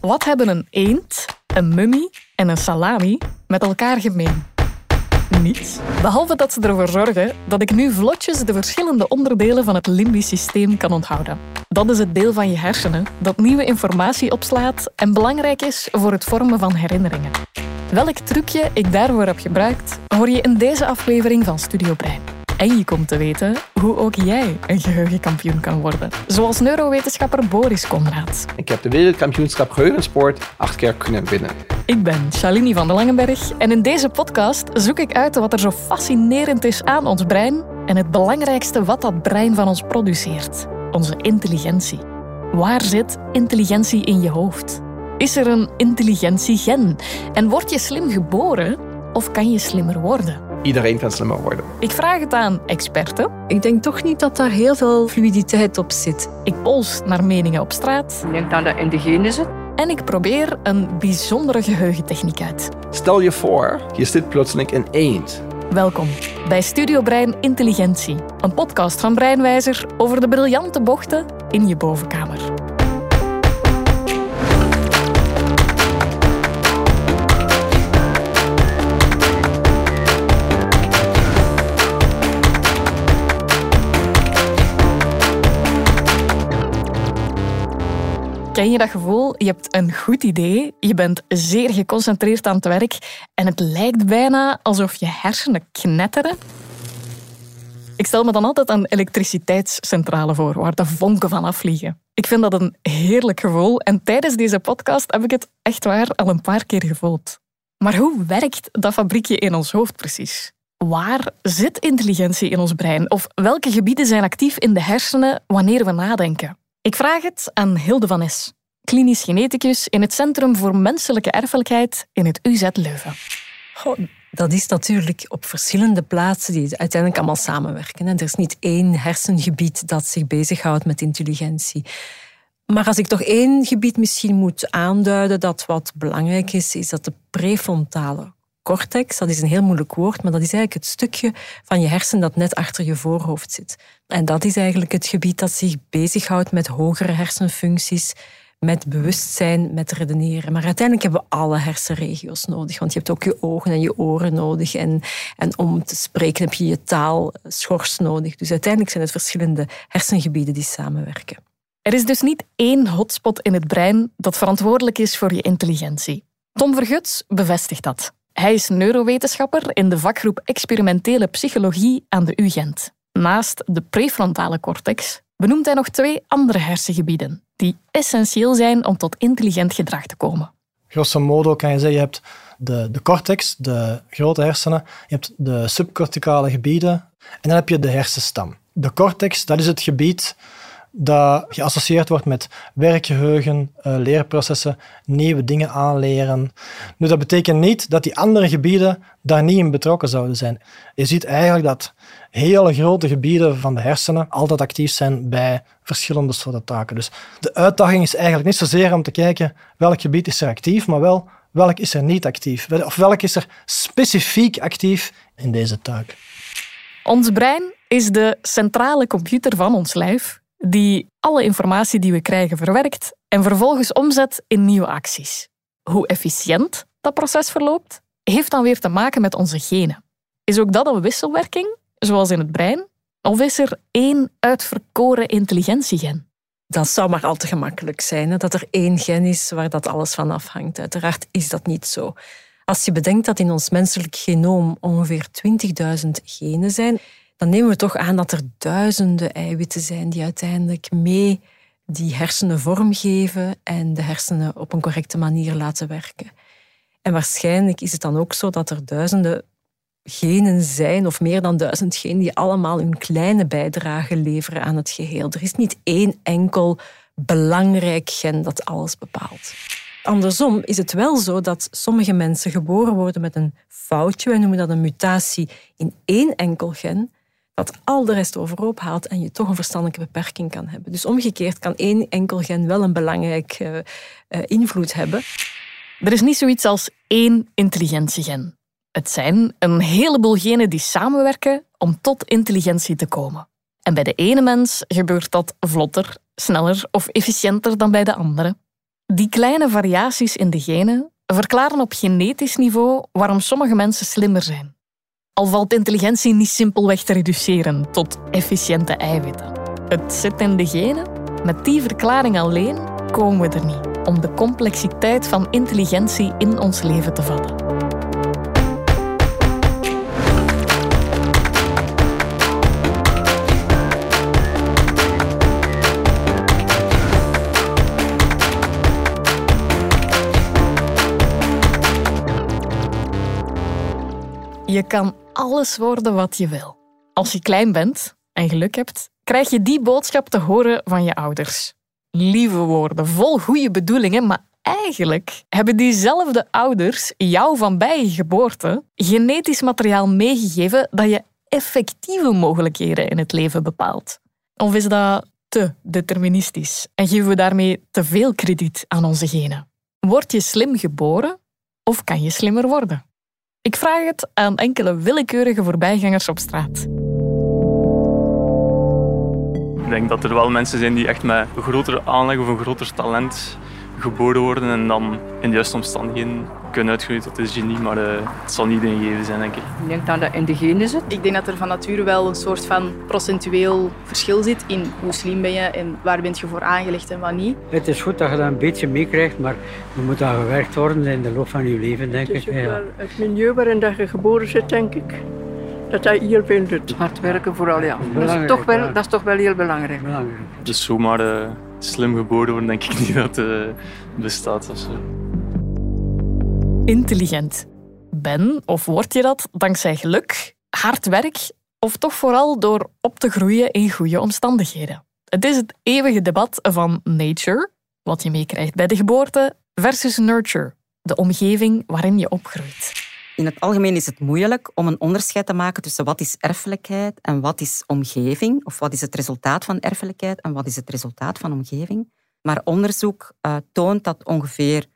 Wat hebben een eend, een mummie en een salami met elkaar gemeen? Niets. Behalve dat ze ervoor zorgen dat ik nu vlotjes de verschillende onderdelen van het limbisch systeem kan onthouden. Dat is het deel van je hersenen dat nieuwe informatie opslaat en belangrijk is voor het vormen van herinneringen. Welk trucje ik daarvoor heb gebruikt, hoor je in deze aflevering van Studio Brein. En je komt te weten hoe ook jij een geheugenkampioen kan worden. Zoals neurowetenschapper Boris Conrad. Ik heb de wereldkampioenschap geheugensport acht keer kunnen winnen. Ik ben Shalini van de Langenberg en in deze podcast zoek ik uit wat er zo fascinerend is aan ons brein en het belangrijkste wat dat brein van ons produceert: onze intelligentie. Waar zit intelligentie in je hoofd? Is er een intelligentiegen? En word je slim geboren of kan je slimmer worden? Iedereen kan slimmer worden. Ik vraag het aan experten. Ik denk toch niet dat daar heel veel fluiditeit op zit. Ik pols naar meningen op straat. Ik denk dat dat in de genen zit. En ik probeer een bijzondere geheugentechniek uit. Stel je voor, je zit plotseling een eend. Welkom bij Studio Brein Intelligentie, een podcast van Breinwijzer over de briljante bochten in je bovenkamer. Ken je dat gevoel? Je hebt een goed idee, je bent zeer geconcentreerd aan het werk en het lijkt bijna alsof je hersenen knetteren. Ik stel me dan altijd een elektriciteitscentrale voor, waar de vonken van afvliegen. Ik vind dat een heerlijk gevoel en tijdens deze podcast heb ik het echt waar al een paar keer gevoeld. Maar hoe werkt dat fabriekje in ons hoofd precies? Waar zit intelligentie in ons brein? Of welke gebieden zijn actief in de hersenen wanneer we nadenken? Ik vraag het aan Hilde van Es, klinisch geneticus in het Centrum voor Menselijke Erfelijkheid in het UZ Leuven. Goh, dat is natuurlijk op verschillende plaatsen die uiteindelijk allemaal samenwerken. Er is niet één hersengebied dat zich bezighoudt met intelligentie. Maar als ik toch één gebied misschien moet aanduiden dat wat belangrijk is, is dat de prefrontale cortex, dat is een heel moeilijk woord, maar dat is eigenlijk het stukje van je hersen dat net achter je voorhoofd zit. En dat is eigenlijk het gebied dat zich bezighoudt met hogere hersenfuncties, met bewustzijn, met redeneren. Maar uiteindelijk hebben we alle hersenregio's nodig, want je hebt ook je ogen en je oren nodig. En, en om te spreken heb je je taalschors nodig. Dus uiteindelijk zijn het verschillende hersengebieden die samenwerken. Er is dus niet één hotspot in het brein dat verantwoordelijk is voor je intelligentie. Tom Verguts bevestigt dat. Hij is neurowetenschapper in de vakgroep Experimentele Psychologie aan de UGent. Naast de prefrontale cortex benoemt hij nog twee andere hersengebieden die essentieel zijn om tot intelligent gedrag te komen. Grosso modo kan je zeggen, je hebt de, de cortex, de grote hersenen, je hebt de subcorticale gebieden en dan heb je de hersenstam. De cortex, dat is het gebied dat geassocieerd wordt met werkgeheugen, uh, leerprocessen, nieuwe dingen aanleren. Nu, dat betekent niet dat die andere gebieden daar niet in betrokken zouden zijn. Je ziet eigenlijk dat hele grote gebieden van de hersenen altijd actief zijn bij verschillende soorten taken. Dus de uitdaging is eigenlijk niet zozeer om te kijken welk gebied is er actief, maar wel welk is er niet actief. Of welk is er specifiek actief in deze taak. Ons brein is de centrale computer van ons lijf die alle informatie die we krijgen verwerkt en vervolgens omzet in nieuwe acties. Hoe efficiënt dat proces verloopt, heeft dan weer te maken met onze genen. Is ook dat een wisselwerking, zoals in het brein? Of is er één uitverkoren intelligentiegen? Dat zou maar al te gemakkelijk zijn, dat er één gen is waar dat alles van afhangt. Uiteraard is dat niet zo. Als je bedenkt dat in ons menselijk genoom ongeveer 20.000 genen zijn, dan nemen we toch aan dat er duizenden eiwitten zijn die uiteindelijk mee die hersenen vormgeven en de hersenen op een correcte manier laten werken. En waarschijnlijk is het dan ook zo dat er duizenden genen zijn, of meer dan duizend genen, die allemaal hun kleine bijdrage leveren aan het geheel. Er is niet één enkel belangrijk gen dat alles bepaalt. Andersom is het wel zo dat sommige mensen geboren worden met een foutje, wij noemen dat een mutatie in één enkel gen, dat al de rest overhoop haalt en je toch een verstandelijke beperking kan hebben. Dus omgekeerd kan één enkel gen wel een belangrijk uh, uh, invloed hebben. Er is niet zoiets als één intelligentiegen. Het zijn een heleboel genen die samenwerken om tot intelligentie te komen. En bij de ene mens gebeurt dat vlotter, sneller of efficiënter dan bij de andere. Die kleine variaties in de genen verklaren op genetisch niveau waarom sommige mensen slimmer zijn. Al valt intelligentie niet simpelweg te reduceren tot efficiënte eiwitten. Het zit in de genen. Met die verklaring alleen komen we er niet om de complexiteit van intelligentie in ons leven te vatten. Je kan alles worden wat je wil. Als je klein bent en geluk hebt, krijg je die boodschap te horen van je ouders. Lieve woorden, vol goede bedoelingen, maar eigenlijk hebben diezelfde ouders jou van bij je geboorte genetisch materiaal meegegeven dat je effectieve mogelijkheden in het leven bepaalt. Of is dat te deterministisch en geven we daarmee te veel krediet aan onze genen? Word je slim geboren of kan je slimmer worden? Ik vraag het aan enkele willekeurige voorbijgangers op straat. Ik denk dat er wel mensen zijn die echt met een grotere aanleg of een groter talent geboren worden en dan in de juiste omstandigheden kunnen uitgroeien tot een genie, maar uh, het zal niet een gegeven zijn, denk ik. Ik denk dat dat in de genen zit. Ik denk dat er van nature wel een soort van procentueel verschil zit in hoe slim ben je en waar ben je voor aangelegd en wat niet. Het is goed dat je dat een beetje meekrijgt, maar er moet aan gewerkt worden in de loop van je leven, denk Het is ik. ook Ja. wel het milieu waarin dat je geboren zit, denk ik. Dat dat heel veel doet. Hard werken vooral, ja. Dat is, toch wel, dat is toch wel heel belangrijk. Belangrijk. Dus zomaar eh, slim geboren worden, denk ik niet dat het bestaat. Of zo. Intelligent. Ben of word je dat dankzij geluk, hard werk of toch vooral door op te groeien in goede omstandigheden? Het is het eeuwige debat van nature, wat je meekrijgt bij de geboorte, versus nurture, de omgeving waarin je opgroeit. In het algemeen is het moeilijk om een onderscheid te maken tussen wat is erfelijkheid en wat is omgeving, of wat is het resultaat van erfelijkheid en wat is het resultaat van omgeving. Maar onderzoek uh, toont dat ongeveer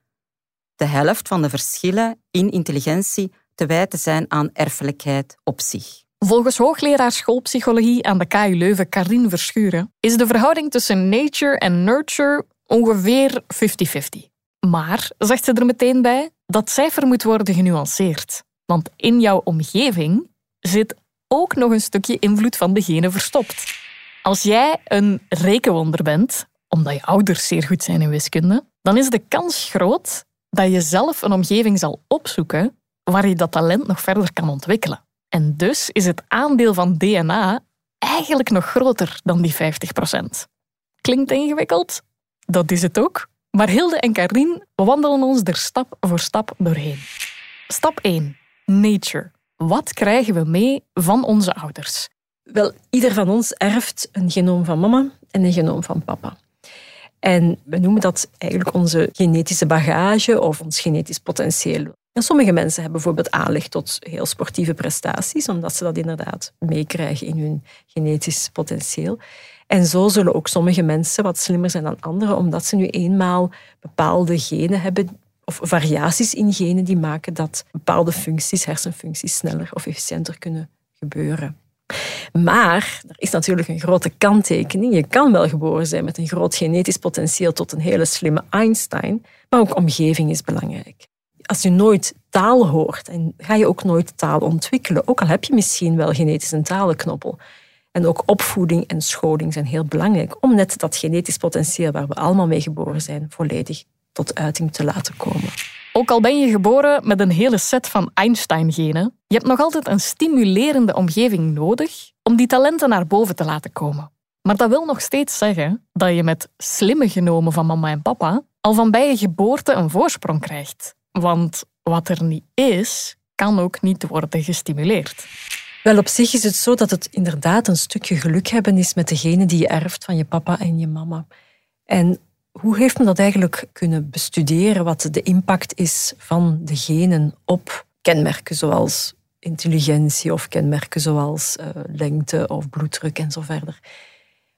de helft van de verschillen in intelligentie te wijten zijn aan erfelijkheid op zich. Volgens hoogleraar schoolpsychologie aan de KU Leuven, Karin Verschuren, is de verhouding tussen nature en nurture ongeveer 50-50. Maar, zegt ze er meteen bij, dat cijfer moet worden genuanceerd. Want in jouw omgeving zit ook nog een stukje invloed van de genen verstopt. Als jij een rekenwonder bent, omdat je ouders zeer goed zijn in wiskunde, dan is de kans groot dat je zelf een omgeving zal opzoeken waar je dat talent nog verder kan ontwikkelen. En dus is het aandeel van DNA eigenlijk nog groter dan die 50%. Klinkt ingewikkeld? Dat is het ook. Maar Hilde en Karin wandelen ons er stap voor stap doorheen. Stap 1. Nature. Wat krijgen we mee van onze ouders? Wel, ieder van ons erft een genoom van mama en een genoom van papa. En we noemen dat eigenlijk onze genetische bagage of ons genetisch potentieel. En sommige mensen hebben bijvoorbeeld aanleg tot heel sportieve prestaties, omdat ze dat inderdaad meekrijgen in hun genetisch potentieel. En zo zullen ook sommige mensen wat slimmer zijn dan anderen, omdat ze nu eenmaal bepaalde genen hebben, of variaties in genen die maken dat bepaalde functies, hersenfuncties, sneller of efficiënter kunnen gebeuren. Maar er is natuurlijk een grote kanttekening. Je kan wel geboren zijn met een groot genetisch potentieel tot een hele slimme Einstein, maar ook omgeving is belangrijk. Als je nooit taal hoort, en ga je ook nooit taal ontwikkelen, ook al heb je misschien wel genetisch een talenknoppel. En ook opvoeding en scholing zijn heel belangrijk om net dat genetisch potentieel waar we allemaal mee geboren zijn, volledig tot uiting te laten komen. Ook al ben je geboren met een hele set van Einstein-genen, je hebt nog altijd een stimulerende omgeving nodig om die talenten naar boven te laten komen. Maar dat wil nog steeds zeggen dat je met slimme genomen van mama en papa al van bij je geboorte een voorsprong krijgt. Want wat er niet is, kan ook niet worden gestimuleerd. Wel, op zich is het zo dat het inderdaad een stukje geluk hebben is met degene die je erft van je papa en je mama. En hoe heeft men dat eigenlijk kunnen bestuderen, wat de impact is van de genen op kenmerken zoals intelligentie of kenmerken zoals uh, lengte of bloeddruk en zo verder?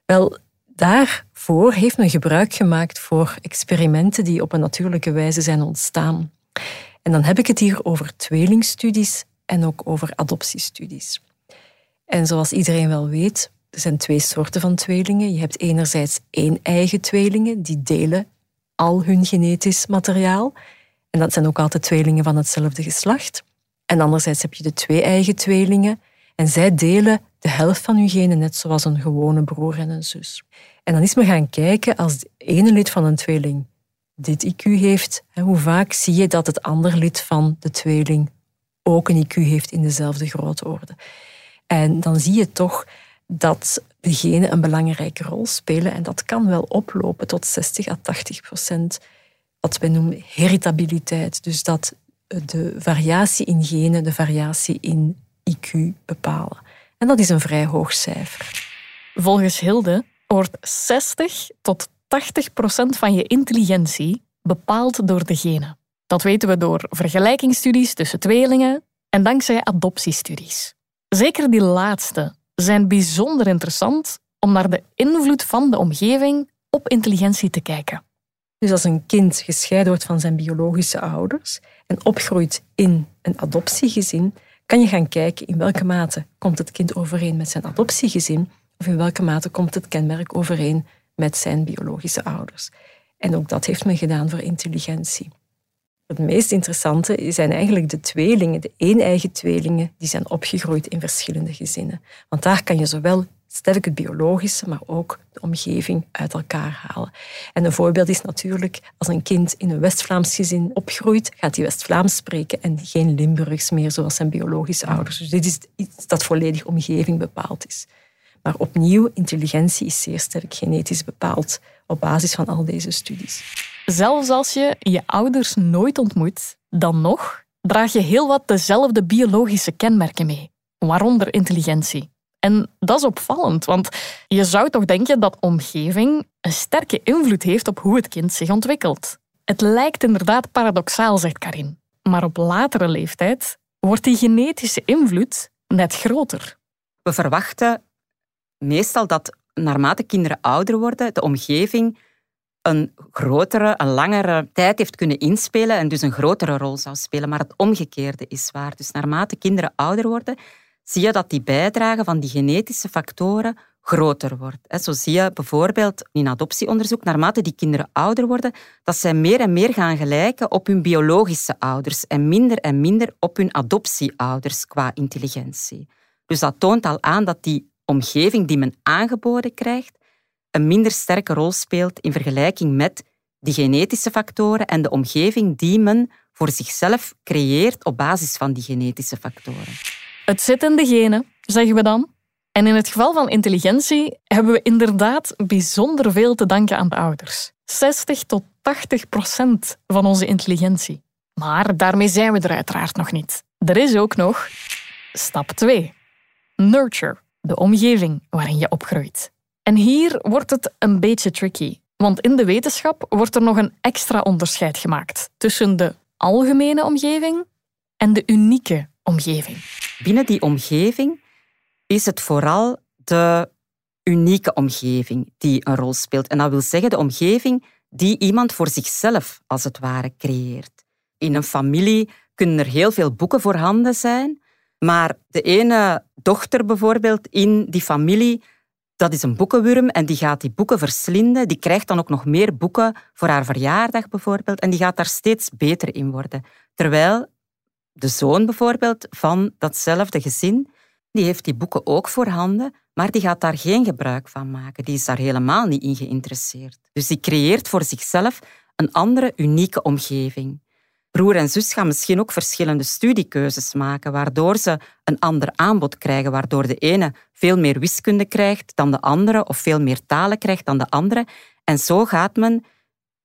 Wel, daarvoor heeft men gebruik gemaakt voor experimenten die op een natuurlijke wijze zijn ontstaan. En dan heb ik het hier over tweelingstudies en ook over adoptiestudies. En zoals iedereen wel weet, er zijn twee soorten van tweelingen. Je hebt enerzijds één eigen tweelingen, die delen al hun genetisch materiaal. En dat zijn ook altijd tweelingen van hetzelfde geslacht. En anderzijds heb je de twee eigen tweelingen. En zij delen de helft van hun genen, net zoals een gewone broer en een zus. En dan is men gaan kijken, als het ene lid van een tweeling dit IQ heeft, hoe vaak zie je dat het andere lid van de tweeling ook een IQ heeft in dezelfde grootorde. En dan zie je toch dat de genen een belangrijke rol spelen en dat kan wel oplopen tot 60 à 80 procent. Wat wij noemen heritabiliteit. Dus dat de variatie in genen de variatie in IQ bepalen. En dat is een vrij hoog cijfer. Volgens Hilde wordt 60 tot 80 procent van je intelligentie bepaald door de genen. Dat weten we door vergelijkingsstudies tussen tweelingen en dankzij adoptiestudies. Zeker die laatste zijn bijzonder interessant om naar de invloed van de omgeving op intelligentie te kijken. Dus als een kind gescheiden wordt van zijn biologische ouders en opgroeit in een adoptiegezin, kan je gaan kijken in welke mate komt het kind overeen met zijn adoptiegezin of in welke mate komt het kenmerk overeen met zijn biologische ouders. En ook dat heeft men gedaan voor intelligentie. Het meest interessante zijn eigenlijk de tweelingen, de een-eigen tweelingen, die zijn opgegroeid in verschillende gezinnen. Want daar kan je zowel sterk het biologische, maar ook de omgeving uit elkaar halen. En een voorbeeld is natuurlijk, als een kind in een West-Vlaams gezin opgroeit, gaat hij West-Vlaams spreken en geen Limburgs meer, zoals zijn biologische ouders. Dus dit is iets dat volledig omgeving bepaald is. Maar opnieuw, intelligentie is zeer sterk genetisch bepaald op basis van al deze studies. Zelfs als je je ouders nooit ontmoet, dan nog draag je heel wat dezelfde biologische kenmerken mee, waaronder intelligentie. En dat is opvallend, want je zou toch denken dat omgeving een sterke invloed heeft op hoe het kind zich ontwikkelt. Het lijkt inderdaad paradoxaal, zegt Karin. Maar op latere leeftijd wordt die genetische invloed net groter. We verwachten meestal dat naarmate kinderen ouder worden, de omgeving een grotere, een langere tijd heeft kunnen inspelen en dus een grotere rol zou spelen. Maar het omgekeerde is waar. Dus naarmate kinderen ouder worden, zie je dat die bijdrage van die genetische factoren groter wordt. Zo zie je bijvoorbeeld in adoptieonderzoek, naarmate die kinderen ouder worden, dat zij meer en meer gaan gelijken op hun biologische ouders en minder en minder op hun adoptieouders qua intelligentie. Dus dat toont al aan dat die omgeving die men aangeboden krijgt, een minder sterke rol speelt in vergelijking met die genetische factoren en de omgeving die men voor zichzelf creëert op basis van die genetische factoren. Het zit in de genen, zeggen we dan. En in het geval van intelligentie hebben we inderdaad bijzonder veel te danken aan de ouders. 60 tot 80 procent van onze intelligentie. Maar daarmee zijn we er uiteraard nog niet. Er is ook nog stap 2. Nurture, de omgeving waarin je opgroeit. En hier wordt het een beetje tricky. Want in de wetenschap wordt er nog een extra onderscheid gemaakt tussen de algemene omgeving en de unieke omgeving. Binnen die omgeving is het vooral de unieke omgeving die een rol speelt. En dat wil zeggen de omgeving die iemand voor zichzelf, als het ware, creëert. In een familie kunnen er heel veel boeken voorhanden zijn, maar de ene dochter bijvoorbeeld in die familie, dat is een boekenwurm en die gaat die boeken verslinden. Die krijgt dan ook nog meer boeken voor haar verjaardag bijvoorbeeld en die gaat daar steeds beter in worden. Terwijl de zoon bijvoorbeeld van datzelfde gezin, die heeft die boeken ook voorhanden, maar die gaat daar geen gebruik van maken. Die is daar helemaal niet in geïnteresseerd. Dus die creëert voor zichzelf een andere, unieke omgeving. Broer en zus gaan misschien ook verschillende studiekeuzes maken, waardoor ze een ander aanbod krijgen, waardoor de ene veel meer wiskunde krijgt dan de andere, of veel meer talen krijgt dan de andere. En zo gaat men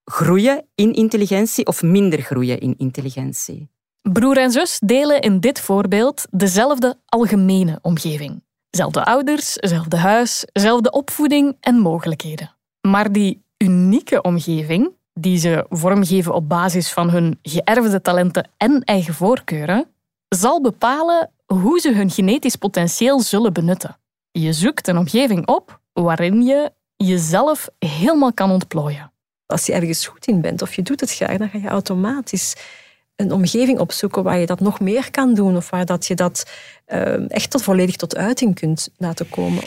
groeien in intelligentie of minder groeien in intelligentie. Broer en zus delen in dit voorbeeld dezelfde algemene omgeving. Zelfde ouders, zelfde huis, zelfde opvoeding en mogelijkheden. Maar die unieke omgeving, die ze vormgeven op basis van hun geërfde talenten en eigen voorkeuren, zal bepalen hoe ze hun genetisch potentieel zullen benutten. Je zoekt een omgeving op waarin je jezelf helemaal kan ontplooien. Als je ergens goed in bent of je doet het graag, dan ga je automatisch een omgeving opzoeken waar je dat nog meer kan doen of waar dat je dat uh, echt tot volledig tot uiting kunt laten komen.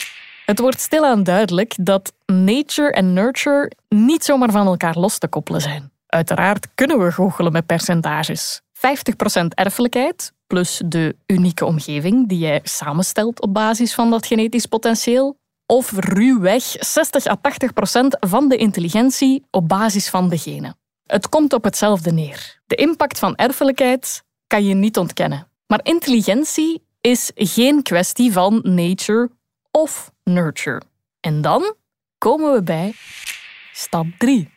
Het wordt stilaan duidelijk dat nature en nurture niet zomaar van elkaar los te koppelen zijn. Uiteraard kunnen we goochelen met percentages. 50% erfelijkheid plus de unieke omgeving die jij samenstelt op basis van dat genetisch potentieel. Of ruwweg 60 à 80% van de intelligentie op basis van de genen. Het komt op hetzelfde neer. De impact van erfelijkheid kan je niet ontkennen. Maar intelligentie is geen kwestie van nature of nurture. En dan komen we bij stap 3.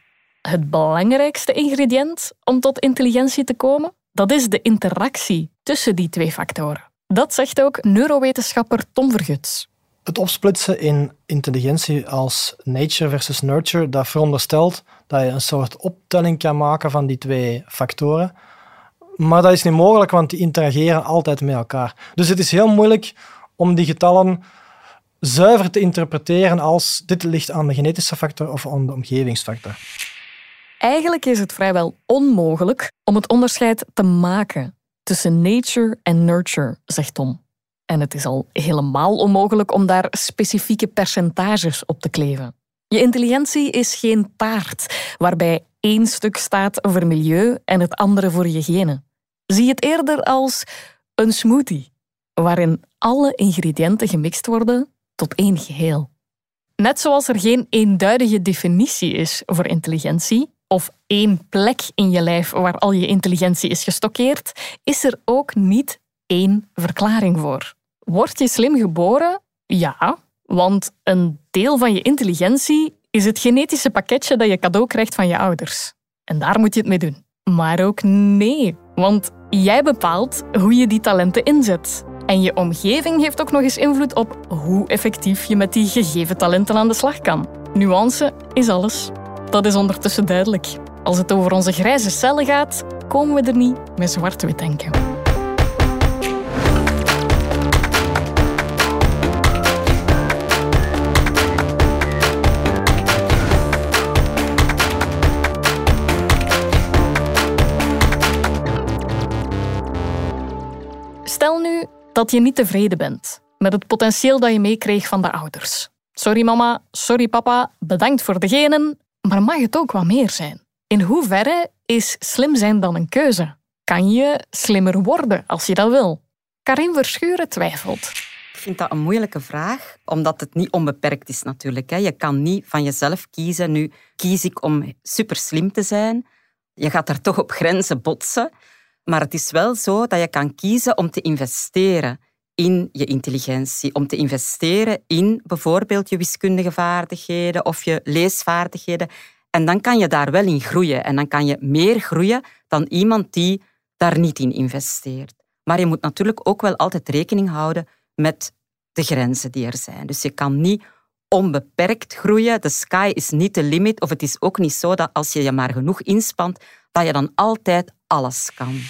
Het belangrijkste ingrediënt om tot intelligentie te komen, dat is de interactie tussen die twee factoren. Dat zegt ook neurowetenschapper Tom Verguts. Het opsplitsen in intelligentie als nature versus nurture, dat veronderstelt dat je een soort optelling kan maken van die twee factoren. Maar dat is niet mogelijk, want die interageren altijd met elkaar. Dus het is heel moeilijk om die getallen zuiver te interpreteren als dit ligt aan de genetische factor of aan de omgevingsfactor. Eigenlijk is het vrijwel onmogelijk om het onderscheid te maken tussen nature en nurture, zegt Tom. En het is al helemaal onmogelijk om daar specifieke percentages op te kleven. Je intelligentie is geen taart waarbij één stuk staat voor milieu en het andere voor je genen. Zie het eerder als een smoothie, waarin alle ingrediënten gemixt worden tot één geheel. Net zoals er geen eenduidige definitie is voor intelligentie, of één plek in je lijf waar al je intelligentie is gestockeerd, is er ook niet één verklaring voor. Word je slim geboren? Ja, want een deel van je intelligentie is het genetische pakketje dat je cadeau krijgt van je ouders. En daar moet je het mee doen. Maar ook nee, want jij bepaalt hoe je die talenten inzet. En je omgeving heeft ook nog eens invloed op hoe effectief je met die gegeven talenten aan de slag kan. Nuance is alles. Dat is ondertussen duidelijk. Als het over onze grijze cellen gaat, komen we er niet met zwart-wit denken. Dat je niet tevreden bent met het potentieel dat je meekreeg van de ouders. Sorry mama, sorry papa, bedankt voor de genen, maar mag het ook wat meer zijn? In hoeverre is slim zijn dan een keuze? Kan je slimmer worden als je dat wil? Karin Verschuren twijfelt. Ik vind dat een moeilijke vraag, omdat het niet onbeperkt is natuurlijk. Je kan niet van jezelf kiezen. Nu kies ik om super slim te zijn. Je gaat daar toch op grenzen botsen. Maar het is wel zo dat je kan kiezen om te investeren in je intelligentie, om te investeren in bijvoorbeeld je wiskundige vaardigheden of je leesvaardigheden. En dan kan je daar wel in groeien. En dan kan je meer groeien dan iemand die daar niet in investeert. Maar je moet natuurlijk ook wel altijd rekening houden met de grenzen die er zijn. Dus je kan niet onbeperkt groeien. De sky is niet de limit. Of het is ook niet zo dat als je je maar genoeg inspant, dat je dan altijd alles kan.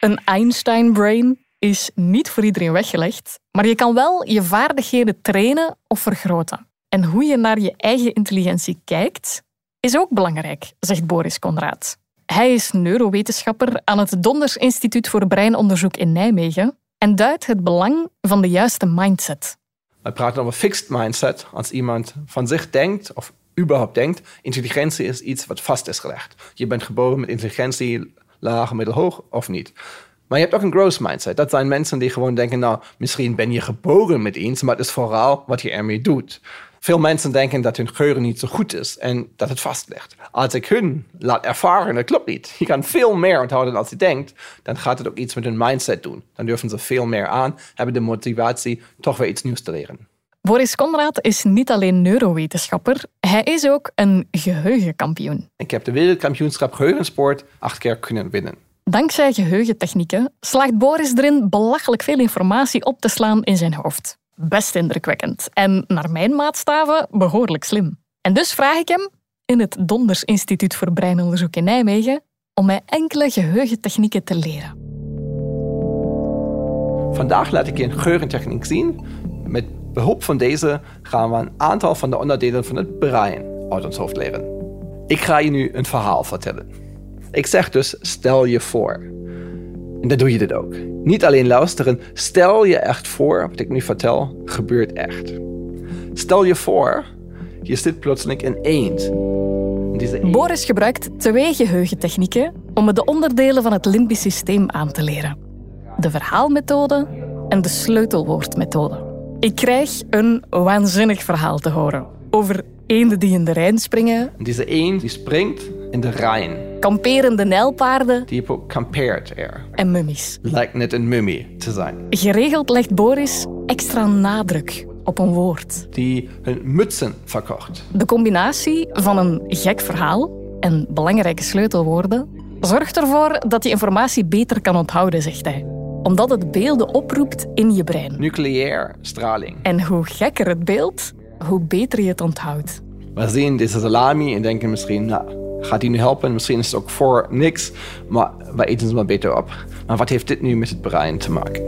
Een Einstein-brain is niet voor iedereen weggelegd, maar je kan wel je vaardigheden trainen of vergroten. En hoe je naar je eigen intelligentie kijkt, is ook belangrijk, zegt Boris Conrad. Hij is neurowetenschapper aan het Donders Instituut voor Breinonderzoek in Nijmegen en duidt het belang van de juiste mindset. We praten over fixed mindset als iemand van zich denkt of überhaupt denkt, intelligentie is iets wat vast is gelegd. Je bent geboren met intelligentie laag, middelhoog of niet. Maar je hebt ook een growth mindset. Dat zijn mensen die gewoon denken, nou, misschien ben je geboren met iets, maar het is vooral wat je ermee doet. Veel mensen denken dat hun geheugen niet zo goed is en dat het vast ligt. Als ik hun laat ervaren, dat klopt niet. Je kan veel meer onthouden als je denkt, dan gaat het ook iets met hun mindset doen. Dan durven ze veel meer aan, hebben de motivatie toch weer iets nieuws te leren. Boris Conrad is niet alleen neurowetenschapper, hij is ook een geheugenkampioen. Ik heb de wereldkampioenschap geheugensport acht keer kunnen winnen. Dankzij geheugentechnieken slaagt Boris erin belachelijk veel informatie op te slaan in zijn hoofd. Best indrukwekkend en naar mijn maatstaven behoorlijk slim. En dus vraag ik hem in het Donders Instituut voor Breinonderzoek in Nijmegen om mij enkele geheugentechnieken te leren. Vandaag laat ik je een geheugentechniek zien. Met behulp van deze gaan we een aantal van de onderdelen van het brein uit ons hoofd leren. Ik ga je nu een verhaal vertellen. Ik zeg dus, stel je voor. En dan doe je dit ook. Niet alleen luisteren, stel je echt voor, wat ik nu vertel, gebeurt echt. Stel je voor, je zit plotseling in eend. Deze Boris gebruikt twee geheugentechnieken om me de onderdelen van het limbisch systeem aan te leren. De verhaalmethode en de sleutelwoordmethode. Ik krijg een waanzinnig verhaal te horen over eenden die in de Rijn springen, Deze eend die springt in de Rijn. kamperende nijlpaarden Die kampeert er. en mummies. Lijkt net een mummie te zijn. Geregeld legt Boris extra nadruk op een woord. Die hun mutsen verkocht. De combinatie van een gek verhaal en belangrijke sleutelwoorden zorgt ervoor dat je informatie beter kan onthouden, zegt hij. Omdat het beelden oproept in je brein. Nucleair straling. En hoe gekker het beeld, hoe beter je het onthoudt. We zien deze salami en denken misschien, nou, gaat die nu helpen? Misschien is het ook voor niks, maar we eten ze maar beter op. Maar wat heeft dit nu met het brein te maken?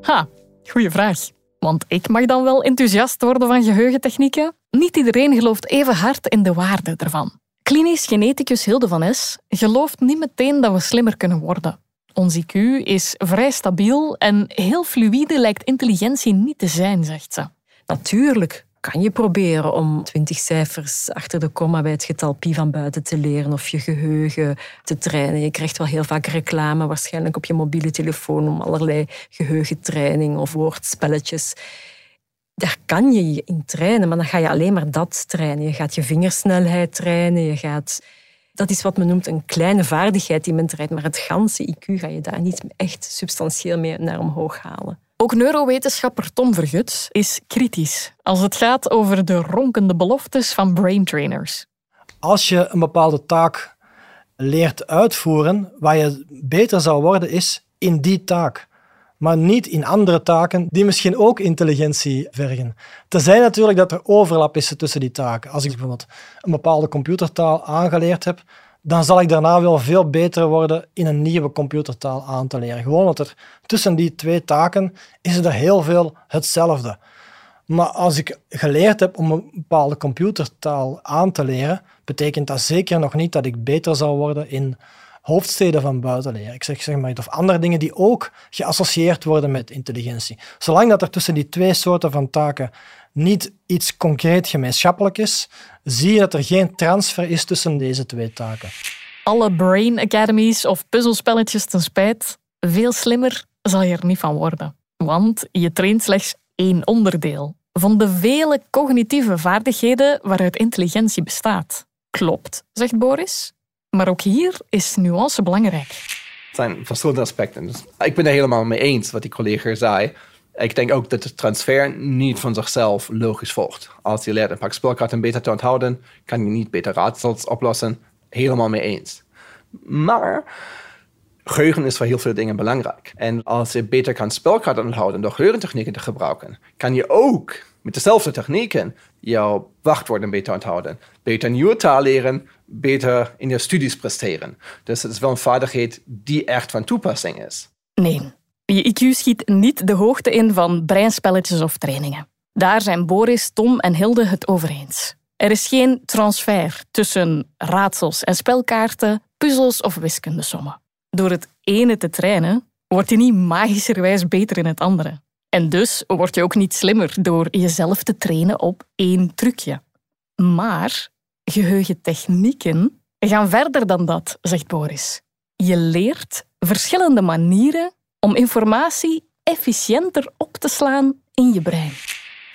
Ha, goeie vraag. Want ik mag dan wel enthousiast worden van geheugentechnieken? Niet iedereen gelooft even hard in de waarde ervan. Klinisch geneticus Hilde van S gelooft niet meteen dat we slimmer kunnen worden. Ons IQ is vrij stabiel en heel fluïde lijkt intelligentie niet te zijn, zegt ze. Natuurlijk kan je proberen om twintig cijfers achter de komma bij het getal pi van buiten te leren of je geheugen te trainen. Je krijgt wel heel vaak reclame, waarschijnlijk op je mobiele telefoon, om allerlei geheugentraining of woordspelletjes. Daar kan je je in trainen, maar dan ga je alleen maar dat trainen. Je gaat je vingersnelheid trainen, je gaat... Dat is wat men noemt een kleine vaardigheid die men traint, maar het ganse IQ ga je daar niet echt substantieel mee naar omhoog halen. Ook neurowetenschapper Tom Vergut is kritisch als het gaat over de ronkende beloftes van braintrainers. Als je een bepaalde taak leert uitvoeren, waar je beter zou worden, is in die taak. Maar niet in andere taken die misschien ook intelligentie vergen. Tenzij natuurlijk dat er overlap is tussen die taken. Als ik bijvoorbeeld een bepaalde computertaal aangeleerd heb, dan zal ik daarna wel veel beter worden in een nieuwe computertaal aan te leren. Gewoon omdat er tussen die twee taken is er heel veel hetzelfde. Maar als ik geleerd heb om een bepaalde computertaal aan te leren, betekent dat zeker nog niet dat ik beter zal worden in hoofdsteden van buitenleren. Ik zeg, zeg maar, of andere dingen die ook geassocieerd worden met intelligentie. Zolang dat er tussen die twee soorten van taken niet iets concreet gemeenschappelijk is, zie je dat er geen transfer is tussen deze twee taken. Alle brain academies of puzzelspelletjes ten spijt, veel slimmer zal je er niet van worden. Want je traint slechts één onderdeel van de vele cognitieve vaardigheden waaruit intelligentie bestaat. Klopt, zegt Boris. Maar ook hier is nuance belangrijk. Het zijn verschillende aspecten. Dus ik ben er helemaal mee eens wat die collega zei. Ik denk ook dat de transfer niet van zichzelf logisch volgt. Als je leert een pak spelkaarten beter te onthouden, kan je niet beter raadsels oplossen. Helemaal mee eens. Maar geheugen is voor heel veel dingen belangrijk. En als je beter kan spelkaarten onthouden door geheugentechnieken te gebruiken, kan je ook met dezelfde technieken jouw wachtwoorden beter onthouden. Beter nieuwe taal leren, beter in je studies presteren. Dus het is wel een vaardigheid die echt van toepassing is. Nee, je IQ schiet niet de hoogte in van breinspelletjes of trainingen. Daar zijn Boris, Tom en Hilde het over eens. Er is geen transfer tussen raadsels en spelkaarten, puzzels of wiskundesommen. Door het ene te trainen, word je niet magischerwijs beter in het andere. En dus word je ook niet slimmer door jezelf te trainen op één trucje. Maar geheugentechnieken gaan verder dan dat, zegt Boris. Je leert verschillende manieren om informatie efficiënter op te slaan in je brein.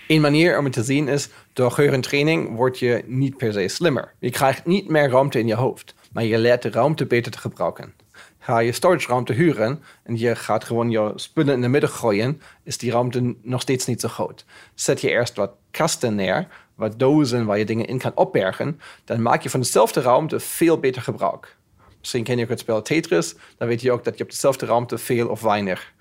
Een manier om het te zien is, door geheugentraining word je niet per se slimmer. Je krijgt niet meer ruimte in je hoofd, maar je leert de ruimte beter te gebruiken. Ga je storage ruimte huren en je gaat gewoon je spullen in de midden gooien, is die ruimte nog steeds niet zo groot. Zet je eerst wat kasten neer, wat dozen waar je dingen in kan opbergen, dan maak je van dezelfde ruimte veel beter gebruik. Misschien ken je ook het spel Tetris, dan weet je ook dat je op dezelfde ruimte veel of weinig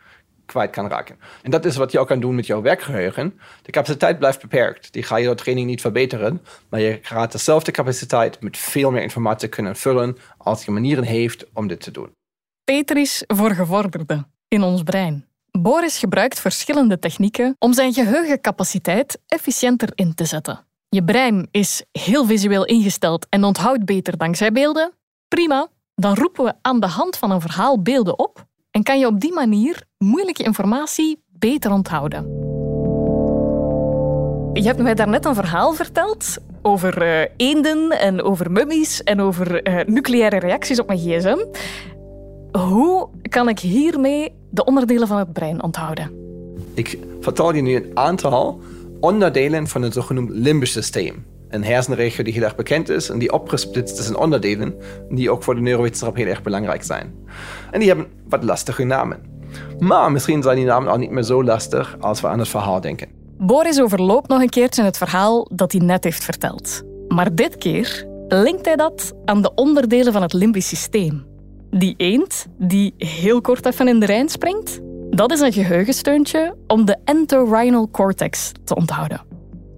kwijt kan raken. En dat is wat je ook kan doen met jouw werkgeheugen. De capaciteit blijft beperkt. Die ga je door training niet verbeteren, maar je gaat dezelfde capaciteit met veel meer informatie kunnen vullen als je manieren heeft om dit te doen. Tetris voor gevorderden in ons brein. Boris gebruikt verschillende technieken om zijn geheugencapaciteit efficiënter in te zetten. Je brein is heel visueel ingesteld en onthoudt beter dankzij beelden. Prima, dan roepen we aan de hand van een verhaal beelden op en kan je op die manier moeilijke informatie beter onthouden. je hebt mij daarnet een verhaal verteld over uh, eenden en over mummies en over uh, nucleaire reacties op mijn gsm. Hoe kan ik hiermee de onderdelen van het brein onthouden? Ik vertel je nu een aantal onderdelen van het zogenoemd limbisch systeem. Een hersenregio die heel erg bekend is en die opgesplitst is in onderdelen die ook voor de neurowetenschap heel erg belangrijk zijn. En die hebben wat lastige namen. Maar misschien zijn die namen ook niet meer zo lastig als we aan het verhaal denken. Boris overloopt nog een keertje het verhaal dat hij net heeft verteld. Maar dit keer linkt hij dat aan de onderdelen van het limbisch systeem. Die eend die heel kort even in de Rijn springt, dat is een geheugensteuntje om de entorhinal cortex te onthouden.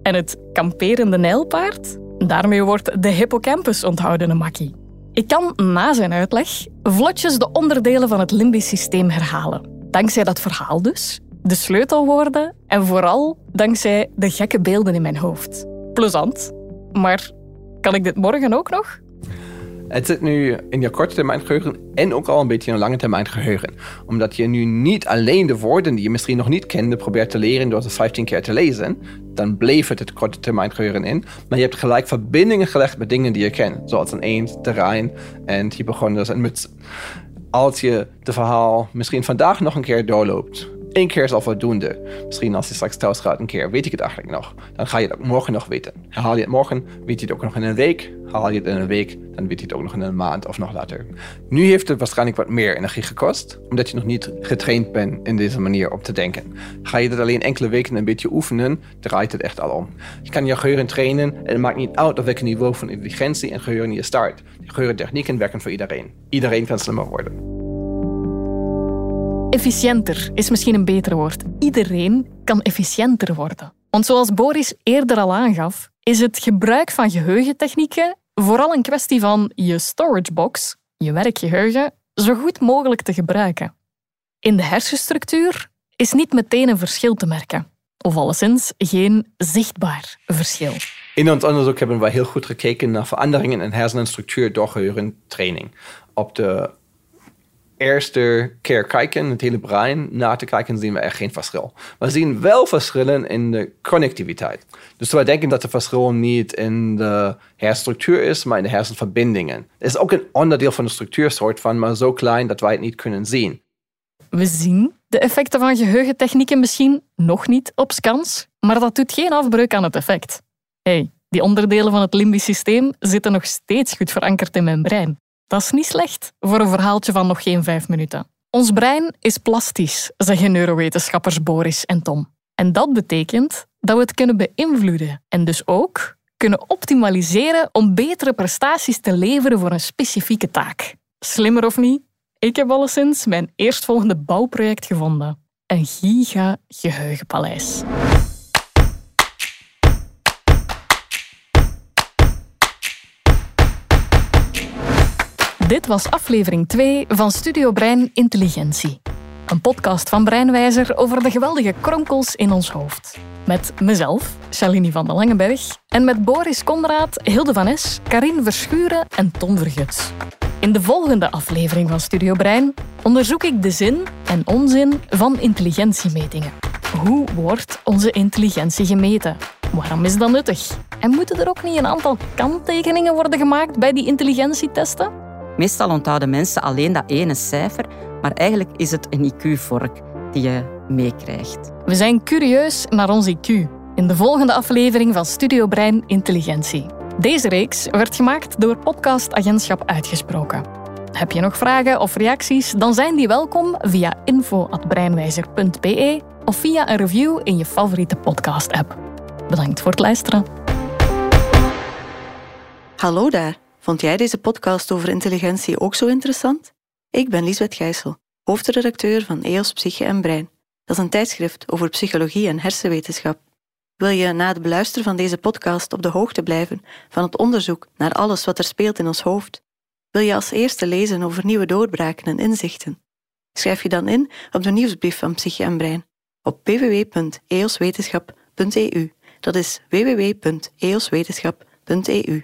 En het kamperende nijlpaard, daarmee wordt de hippocampus onthouden, een makkie. Ik kan na zijn uitleg vlotjes de onderdelen van het limbisch systeem herhalen. Dankzij dat verhaal dus, de sleutelwoorden en vooral dankzij de gekke beelden in mijn hoofd. Plezant. Maar kan ik dit morgen ook nog? Het zit nu in je korte termijn geheugen en ook al een beetje in een lange termijn geheugen. Omdat je nu niet alleen de woorden die je misschien nog niet kende probeert te leren door ze 15 keer te lezen. Dan bleef het het korte termijn geheugen in. Maar je hebt gelijk verbindingen gelegd met dingen die je kent. Zoals een eend, terrein en hypochonders en mutsen. Als je het verhaal misschien vandaag nog een keer doorloopt Keer is al voldoende. Misschien als je straks thuis gaat een keer, weet ik het eigenlijk nog. Dan ga je het ook morgen nog weten. Herhaal je het morgen, weet je het ook nog in een week. Haal je het in een week, dan weet je het ook nog in een maand of nog later. Nu heeft het waarschijnlijk wat meer energie gekost, omdat je nog niet getraind bent in deze manier op te denken. Ga je dat alleen enkele weken een beetje oefenen, draait het echt al om. Je kan je geheugen trainen en het maakt niet uit op welk niveau van intelligentie en geheugen je start. De geheugentechnieken werken voor iedereen. Iedereen kan slimmer worden. Efficiënter is misschien een beter woord. Iedereen kan efficiënter worden. Want zoals Boris eerder al aangaf, is het gebruik van geheugentechnieken vooral een kwestie van je storage box, je werkgeheugen, zo goed mogelijk te gebruiken. In de hersenstructuur is niet meteen een verschil te merken. Of alleszins geen zichtbaar verschil. In ons onderzoek hebben we heel goed gekeken naar veranderingen in hersenstructuur door geheugentraining. Op de eerste keer kijken, het hele brein na te kijken, zien we echt geen verschil. We zien wel verschillen in de connectiviteit. Dus we denken dat het verschil niet in de hersenstructuur is, maar in de hersenverbindingen. Het is ook een onderdeel van de structuursoort van, maar zo klein dat wij het niet kunnen zien. We zien de effecten van geheugentechnieken misschien nog niet op scans, maar dat doet geen afbreuk aan het effect. hey, die onderdelen van het limbisch systeem zitten nog steeds goed verankerd in mijn brein. Dat is niet slecht voor een verhaaltje van nog geen vijf minuten. Ons brein is plastisch, zeggen neurowetenschappers Boris en Tom. En dat betekent dat we het kunnen beïnvloeden en dus ook kunnen optimaliseren om betere prestaties te leveren voor een specifieke taak. Slimmer of niet? Ik heb alleszins mijn eerstvolgende bouwproject gevonden. Een giga-geheugenpaleis. Dit was aflevering 2 van Studio Brein Intelligentie. Een podcast van Breinwijzer over de geweldige kronkels in ons hoofd. Met mezelf, Shalini van den Langenberg, en met Boris Konraad, Hilde van Es, Karin Verschuren en Tom Verguts. In de volgende aflevering van Studio Brein onderzoek ik de zin en onzin van intelligentiemetingen. Hoe wordt onze intelligentie gemeten? Waarom is dat nuttig? En moeten er ook niet een aantal kanttekeningen worden gemaakt bij die intelligentietesten? Meestal onthouden mensen alleen dat ene cijfer, maar eigenlijk is het een IQ-vork die je meekrijgt. We zijn curieus naar ons IQ in de volgende aflevering van Studio Brein Intelligentie. Deze reeks werd gemaakt door Podcast Agentschap Uitgesproken. Heb je nog vragen of reacties? Dan zijn die welkom via info.breinwijzer.be of via een review in je favoriete podcast-app. Bedankt voor het luisteren. Hallo daar. Vond jij deze podcast over intelligentie ook zo interessant? Ik ben Lisbeth Gijssel, hoofdredacteur van EOS Psyche en Brein. Dat is een tijdschrift over psychologie en hersenwetenschap. Wil je na het beluisteren van deze podcast op de hoogte blijven van het onderzoek naar alles wat er speelt in ons hoofd? Wil je als eerste lezen over nieuwe doorbraken en inzichten? Schrijf je dan in op de nieuwsbrief van Psyche en Brein op www.eoswetenschap.eu. Dat is www.eoswetenschap.eu.